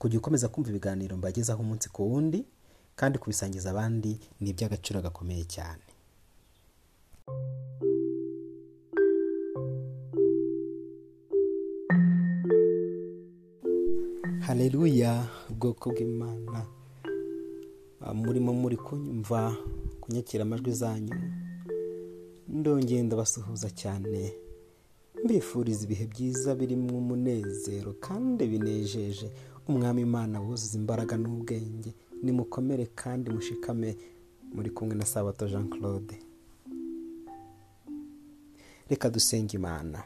kujya ukomeza kumva ibiganiro mbagezaho umunsi ku wundi kandi kubisangiza abandi ni iby'agaciro gakomeye cyane. Haleluya ubwoko bw'imana. Ah, murimo muri kunyumva kunyakira amajwi zanyu ndongeye ndabasuhuza cyane. Mbifuriza ibihe byiza birimo umunezero kandi binejeje. Umwami imana wuzuza imbaraga n'ubwenge. Nimukomere kandi mushikame. Muri kumwe na sabato jean claude reka dusenge imana.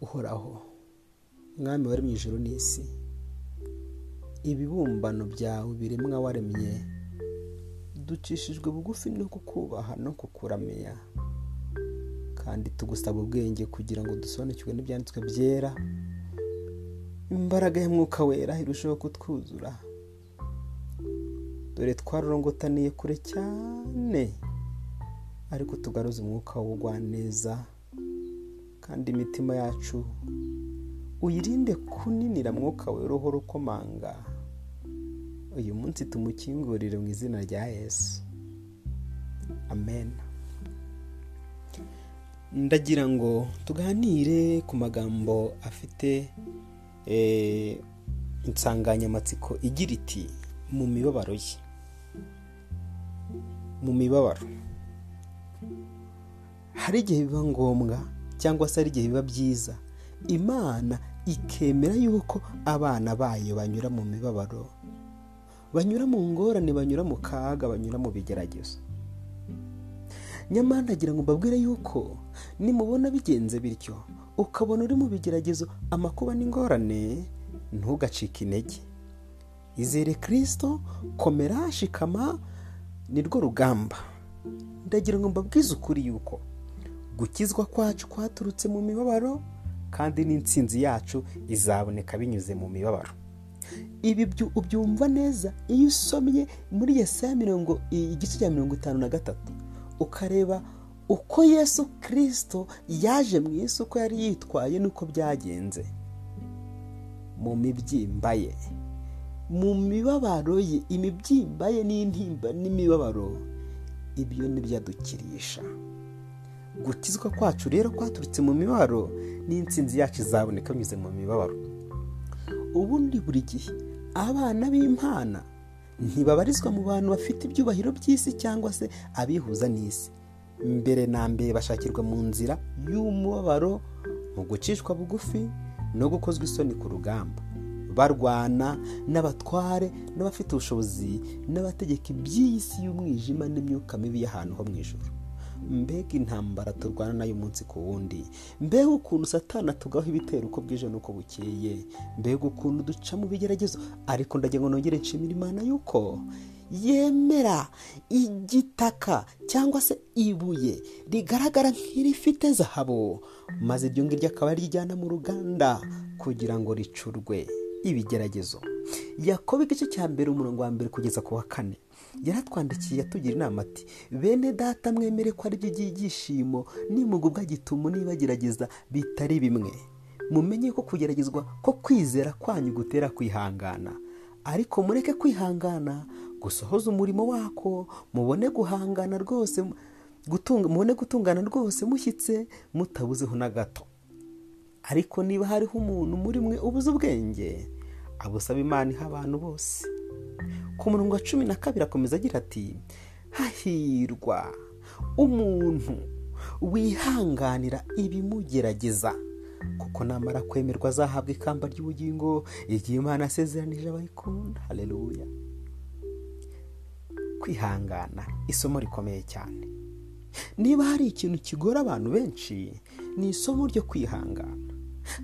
Uhoraho mwami wari mu ijoro n'isi ibibumbano byawe biremwa waremye. Ducishijwe bugufi no kukubaha no kukuramya. Kandi tugusaba ubwenge kugira ngo dusobanukirwe n'ibyanditswe byera. Imbaraga y'umwuka wera irushaho kutwuzura. Dore twarorongotaniye kure cyane ariko tugaruze umwuka w'ubugwaneza kandi imitima yacu uyirinde kuninira mwuka wera uhora ukomanga uyu munsi tumukingurire mu izina rya yesu. Amen. Ndagira ngo tuganire ku magambo afite insanganyamatsiko igira iti mu mibabaro ye. Mu mibabaro. Hari igihe biba ngombwa cyangwa se hari igihe biba byiza imana ikemera yuko abana bayo banyura mu mibabaro. Banyura mu ngorane banyura mu kaga banyura mu bigeragezo. Nyamara ndagira ngo mbabwire yuko nimubona bigenze bityo ukabona uri mu bigeragezo amakuba n'ingorane ntugacike intege. Izere kirisito komera shikama nirwo rugamba. Ndagira ngo mbabwize ukuri yuko gukizwa kwacu kwaturutse mu mibabaro kandi n'intsinzi yacu izaboneka binyuze mu mibabaro. Ibi byu- ubyumva neza iyo usomye muri yesaya mirongo igice cya mirongo itanu na gatatu. Ukareba uko yesu kirisito yaje mu isi uko yari yitwaye n'uko byagenze. Mu mibyimba ye. Mu mibabaro ye. Imibyimba ye n'intimba n'imibabaro. Ibyo ni byo adukirisha. Gukizwa kwacu rero kwaturutse mu mibabaro n'intsinzi yacu izaboneka binyuze mu mibabaro. Ubundi buri gihe abana b'impana ntibabarizwa mu bantu bafite ibyubahiro by'isi cyangwa se abihuza n'isi. Mbere na mbere bashakirwa mu nzira y'umubabaro mu gucishwa bugufi no gukozwa isoni ku rugamba. Barwana n'abatware n'abafite ubushobozi n'abategeka iby'iyi si y'umwijima n'imyuka mibi y'ahantu ho mu ijoro mbega intambara turwana na yo umunsi ku wundi? Mbega ukuntu satana tugaho ibitero uko bwije n'uko bukeye? Mbega ukuntu duca mu bigeragezo? Ariko ndagira ngo nongere nshimira imana yuko? Yemera igitaka cyangwa se ibuye rigaragara nk'irifite zahabu maze iryo ngiryo akaba arijyana mu ruganda kugira ngo ricurwe. Ibigeragezo. Yakobo igice cya mbere umurongo wa mbere kugeza ku wa kane. Yaratwandikiye atugira inama ati bene data mwemere ko ari byo by'ibyishimo nimugubwa gitumo nibagerageza bitari bimwe. Mumenye ko kugeragezwa ko kwizera kwanyu gutera kwihangana. Ariko mureke kwihangana gusohoza umurimo wako mubone guhangana rwose mubone gutungana rwose mushyitse mutabuzeho na gato. Ariko niba hariho umuntu muri mwe ubuze ubwenge abusaba imana iha abantu bose. Ku murongo wa cumi na kabiri akomeza agira ati hahirwa umuntu wihanganira ibimugerageza kuko namara kwemerwa azahabwa ikamba ry'ubugingo igihe imana asezeranije abayikunda. Hareruya kwihangana isomo rikomeye cyane. Niba hari ikintu kigora abantu benshi ni isomo ryo kwihangana.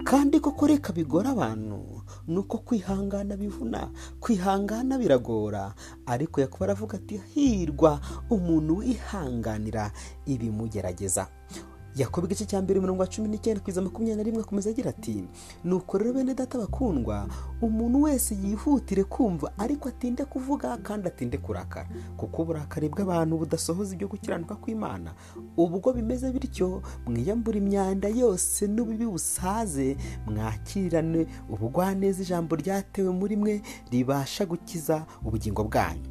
Kandi koko reka bigora abantu ni uko kwihangana bivuna kwihangana biragora. Ariko yakuba aravuga ati hirwa umuntu wihanganira ibimugerageza. Yakobo igice cya mbere mirongo cumi n'icyenda kugeza makumyabiri na rimwe akomeza agira ati nuko rero bene data bakundwa umuntu wese yihutire kumva ariko atinde kuvuga kandi atinde kurakara. Kuko uburakari bw'abantu budasohoza ibyo gukiranuka kw'imana. Ubwo bimeze bityo mwiyambura imyanda yose n'ububi busaze mwakirane ubugwaneza ijambo ryatewe muri mwe ribasha gukiza ubugingo bwanyu.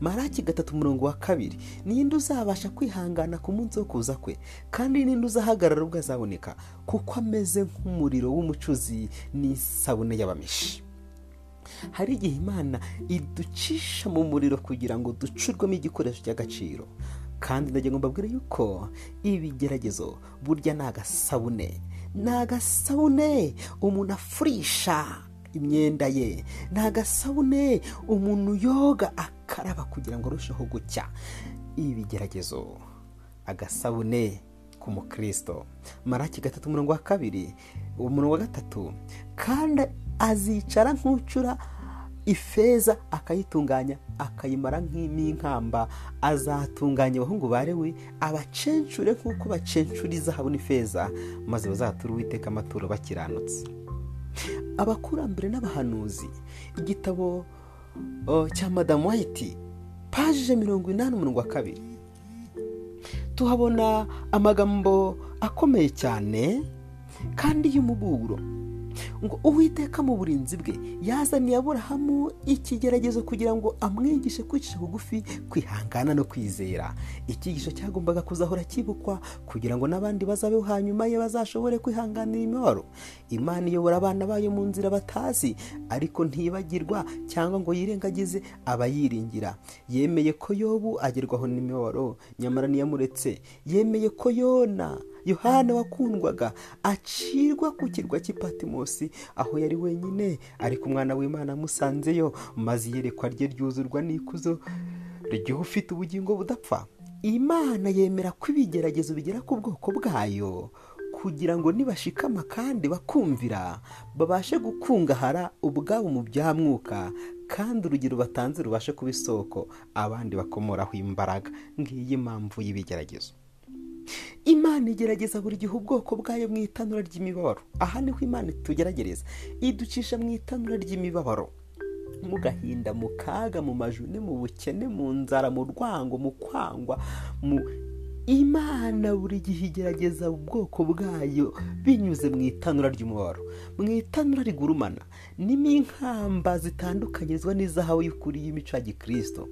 Maraki gatatu umurongo wa kabiri. Ninde uzabasha kwihangana ku munsi wo kuza kwe? Kandi ninde uzahagarara ubwo azaboneka? Kuko ameze nk'umuriro w'umucuzi n'isabune y'abamishi. Hari igihe imana iducisha mu muriro kugira ngo ducurwemo igikoresho cy'agaciro. Kandi ndagira ngo mbabwire yuko ibigeragezo burya ni agasabune. Ni agasabune umuntu afurisha imyenda ye. Ni agasabune umuntu yoga akaraba kugira ngo arusheho gucya. Ibigeragezo agasabune k'umukristo. Maraki gatatu umurongo wa kabiri. Umurongo wa gatatu. Kandi azicara nk'ucura ifeza akayitunganya akayimara nk'inkamba azatunganya abahungu barewe abacencure nk'uko bacencura izahabu n'ifeza maze bazatura uwiteka amaturo bakiranutse. Abakurambere n'abahanuzi. Igitabo cya madamu wayiti paje mirongo inani umurongo kabiri. Tuhabona amagambo akomeye cyane kandi y'umuburo. Ngo uwiteka mu burinzi bwe yazaniye aburahamu ikigeragezo kugira ngo amwigishe kwicisha bugufi kwihangana no kwizera. Icyigisho cyagombaga kuzahora kibukwa kugira ngo n'abandi bazabeho hanyuma ye bazashobore kwihanganira imibabaro. Imana iyobora abana bayo mu nzira batazi ariko ntibagirwa cyangwa ngo yirengagize abayiringira. Yemeye ko yobu agerwaho n'imibabaro nyamara ntiyamuretse. Yemeye ko yona yohana wakundwaga acirwa ku kirwa cy'ipatimosi aho yari wenyine ariko umwana w'imana amusanzeyo maze iyerekwa rye ryuzurwa n'ikuzo ry'ufite ubugingo budapfa. Imana yemera ko ibigeragezo bigera ku bwoko bwayo kugira ngo nibashikama kandi bakumvira babashe gukungahara ubwabo mu bya mwuka kandi urugero batanze rubashe kuba isoko abandi bakomoraho imbaraga. Ngiyi impamvu y'ibigeragezo. Imana igerageza buri gihe ubwoko bwayo mu itanura ry'imibabaro. Aha ni ho imana itugeragereza iducisha mu itanura ry'imibabaro. Mu gahinda mu kaga mu majune mu bukene mu nzara mu rwango mu kwangwa mu imana buri gihe igerageza ubwoko bwayo binyuze mu itanura ry'umubabaro. Mu itanura rigurumana nimo inkamba zitandukanyizwa n'izahabu y'ukuri y'imico ya gikirisito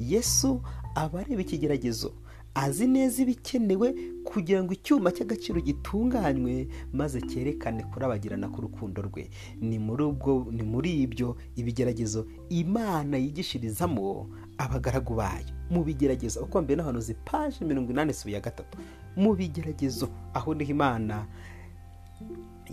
yesu aba areba ikigeragezo. Azi neza ibikenewe kugira ngo icyuma cy'agaciro gitunganywe maze cyerekane kurabagirana k'urukundo rwe. Ni muri ubwo ni muri ibyo ibigeragezo imana yigishirizamo abagaragu bayo. Mu bigeragezo uko mbere n'ahantu paje mirongo inani isubi ya gatatu. Mu bigeragezo aho ni ho imana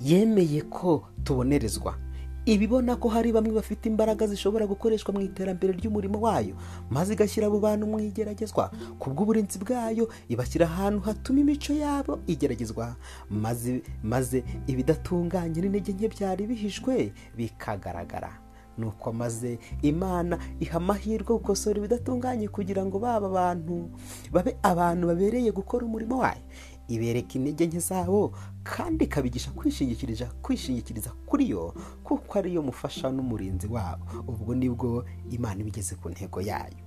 yemeye ko tubonerezwa. Ibibona ko hari bamwe bafite imbaraga zishobora gukoreshwa mu iterambere ry'umurimo wayo maze igashyira abo bantu mu igeragezwa. Ku bw'uburinzi bwayo ibashyira ahantu hatuma imico yabo igeragezwa. Maze maze ibidatunganye n'intege nke byari bihishwe bikagaragara. Nuko maze imana iha amahirwe gukosora ibidatunganye kugira ngo baba abantu babe abantu babereye gukora umurimo wayo. Ibereka intege nke zabo kandi ikabigisha kwishingikiriza kwishingikiriza kuri yo kuko ariyo mufasha n'umurinzi wabo. Ubwo ni bwo imana ibigeze ku ntego yayo.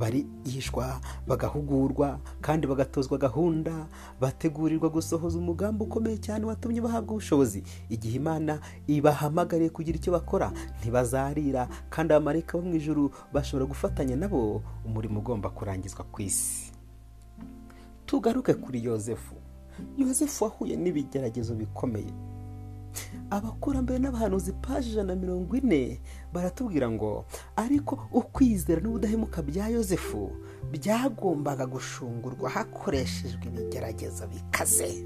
Barigishwa bagahugurwa kandi bagatozwa gahunda bategurirwa gusohoza umugambi ukomeye cyane watumye bahabwa ubushobozi. Igihe imana ibahamagariye kugira icyo bakora ntibazarira kandi abamarayika bo mu ijuru bashobora gufatanya nabo umurimo ugomba kurangizwa ku isi. Tugaruke kuri yosefu yosefu wahuye n'ibigeragezo bikomeye. Abakurambere n'abahanuzi paji ijana na mirongo ine baratubwira ngo ariko ukwizera n'ubudahemuka bya yosefu byagombaga gushungurwa hakoreshejwe ibigeragezo bikaze.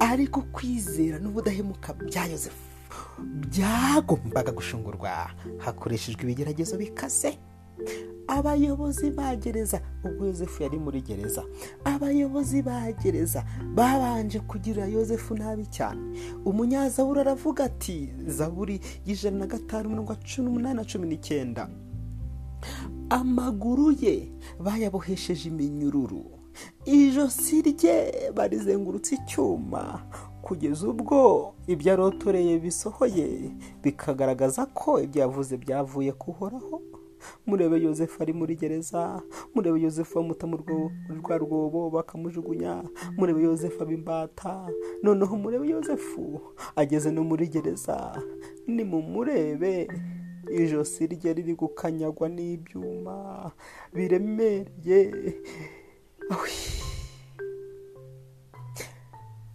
Ariko kwizera n'ubudahemuka bya yosefu byagombaga gushungurwa hakoreshejwe ibigeragezo bikaze. Abayobozi ba gereza ubwo yosefu yari muri gereza. Abayobozi ba gereza babanje kugirira yosefu nabi cyane. Umunyazaburi aravuga ati zaburi y'ijana na gatanu mirongo cumi n'umunani na cumi n'icyenda. Amaguru ye bayabohesheje iminyururu. Ijosi rye barizengurutse icyuma. Kugeza ubwo ibyo arotoreye bisohoye bikagaragaza ko ibyo yavuze byavuye kuhoraho murebe yosefu ari muri gereza murebe yosefu bamuta mu rwa rwobo bakamujugunya murebe yosefu aba imbata noneho murebe yosefu ageze no muri gereza nimumurebe. Ijosi rye riri gukanyagwa n'ibyuma biremereye.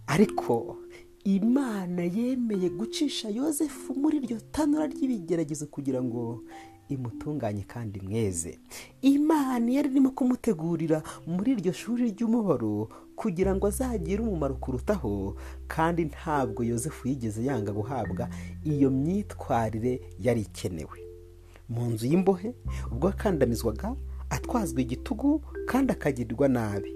Ariko imana yemeye gucisha yosefu muri iryo tanura ry'ibigeragezo kugira ngo imutunganye kandi mweze. Imana yari irimo kumutegurira muri iryo shuri ry'umubaro kugira ngo azagire umumaro kurutaho kandi ntabwo yosefu yigeze yanga guhabwa iyo myitwarire yari ikenewe. Mu nzu y'imbohe ubwo akandamizwaga atwazwa igitugu kandi akagirirwa nabi.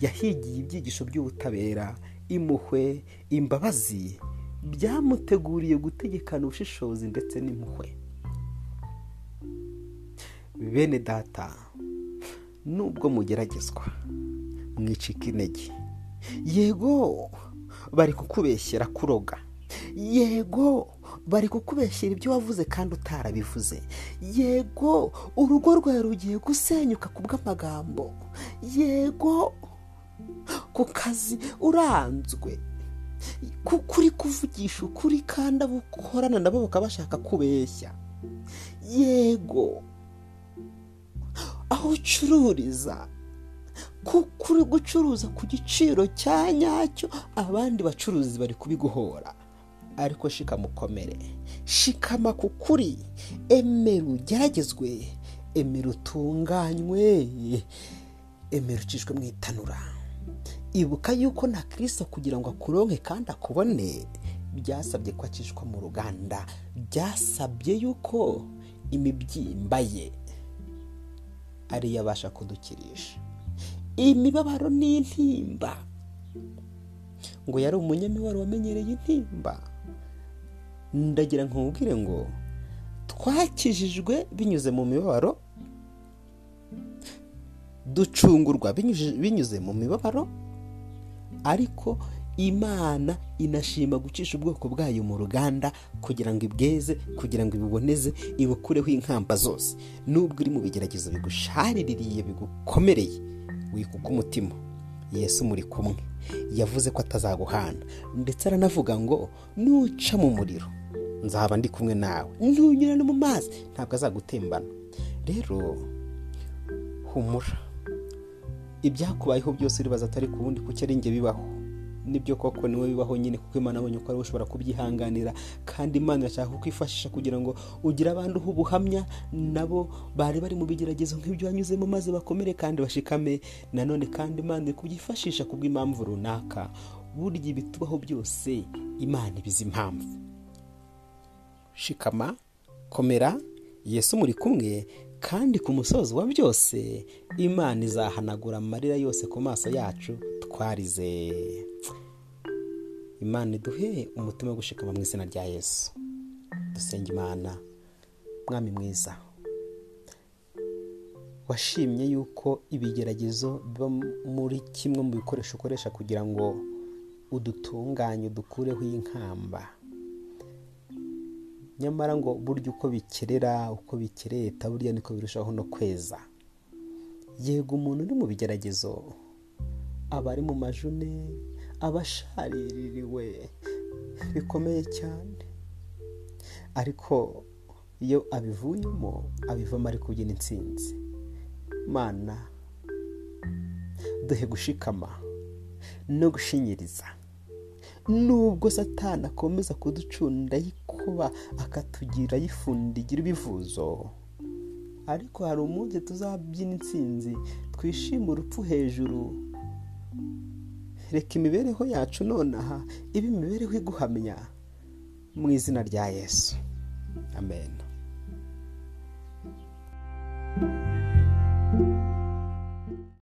Yahigiye ibyigisho by'ubutabera impuhwe imbabazi byamuteguriye gutegekana ubushishozi ndetse n'impuhwe. Bene data nubwo mugeragezwa mwicika intege. Yego bari kukubeshyera kuroga. Yego bari kukubeshyera ibyo wavuze kandi utarabivuze. Yego urugo rwawe rugiye gusenyuka ku bw'amagambo yego ku kazi uranzwe. Kuko uri kuvugisha ukuri kandi abo ukorana nabo bakaba bashaka kubeshya. Yego aho ucururiza. Kuko uri gucuruza ku giciro cya nyacyo abandi bacuruzi bari kubiguhora. Ariko shikama ukomere shikama ku kuri emera ugeragezwe. Emera utunganywe. Emera ucishwe mu itanura. Ibuka yuko na kirisito kugira ngo akuronke kandi akubone. Byasabye ko acishwa mu ruganda. Byasabye yuko imibyimba ye ariyo abasha kudukirisha. Imibabaro n'intimba ngo yari umunyamibare wamenyereye intimba. Ndagira nkubwire ngo twakijijwe binyuze mu mibabaro ducungurwa binyuze mu mibabaro ariko imana inashima gucisha ubwoko bwayo mu ruganda kugira ngo ibweze kugira ngo ibuboneze ibukureho inkamba zose. Nubwo iri mu bigeragezo bigushariririye bigukomereye wikuka umutima yesu muri kumwe. Yavuze ko atazaguhana ndetse aranavuga ngo nuca mu muriro. Nzaba ndi kumwe nawe. Ntunyura no mu mazi. Ntabwo azagutembana. Rero humura. Ibyakubayeho byose uribaza atari ku wundi kuko ari njye bibaho. Ni byo koko ni we bibaho nyine kuko imana abonye ko ari ushobora kubyihanganira. Kandi imana irashaka kukwifashisha kugira ngo ugire abandi uha ubuhamya nabo bari bari mu bigeragezo nk'ibyo wanyuzemo maze bakomere kandi bashikame. Nanone kandi imana iri kubyifashisha kubw'impamvu runaka. Burya ibitubaho byose imana ibizi impamvu shikama komera yesu muri kumwe kandi ku musozo wa byose imana izahanagura amarira yose ku maso yacu twarize. Imana iduhe umutima wo gushikama mu izina rya yesu. Dusenga imana mwami mwiza. Washimye yuko ibigeragezo biba muri kimwe mu bikoresho ukoresha kugira ngo udutunganye udukureho inkamba. Nyamara ngo burya uko bikerera uko bikereta burya niko birushaho no kweza. Yego umuntu uri mu bigeragezo aba ari mu majune aba ashariririwe bikomeye cyane. Ariko iyo abivuyemo abivamo ari kubyina intsinzi. Mana duhe gushikama no gushinyiriza. Nubwo satana akomeza kuducunda yikuba akatugira yifundigira ibivuzo. Ariko hari umunsi tuzabyina intsinzi twishime urupfu hejuru. Reka imibereho yacu nonaha ibe imibereho iguhamya mu izina rya yesu. Amen.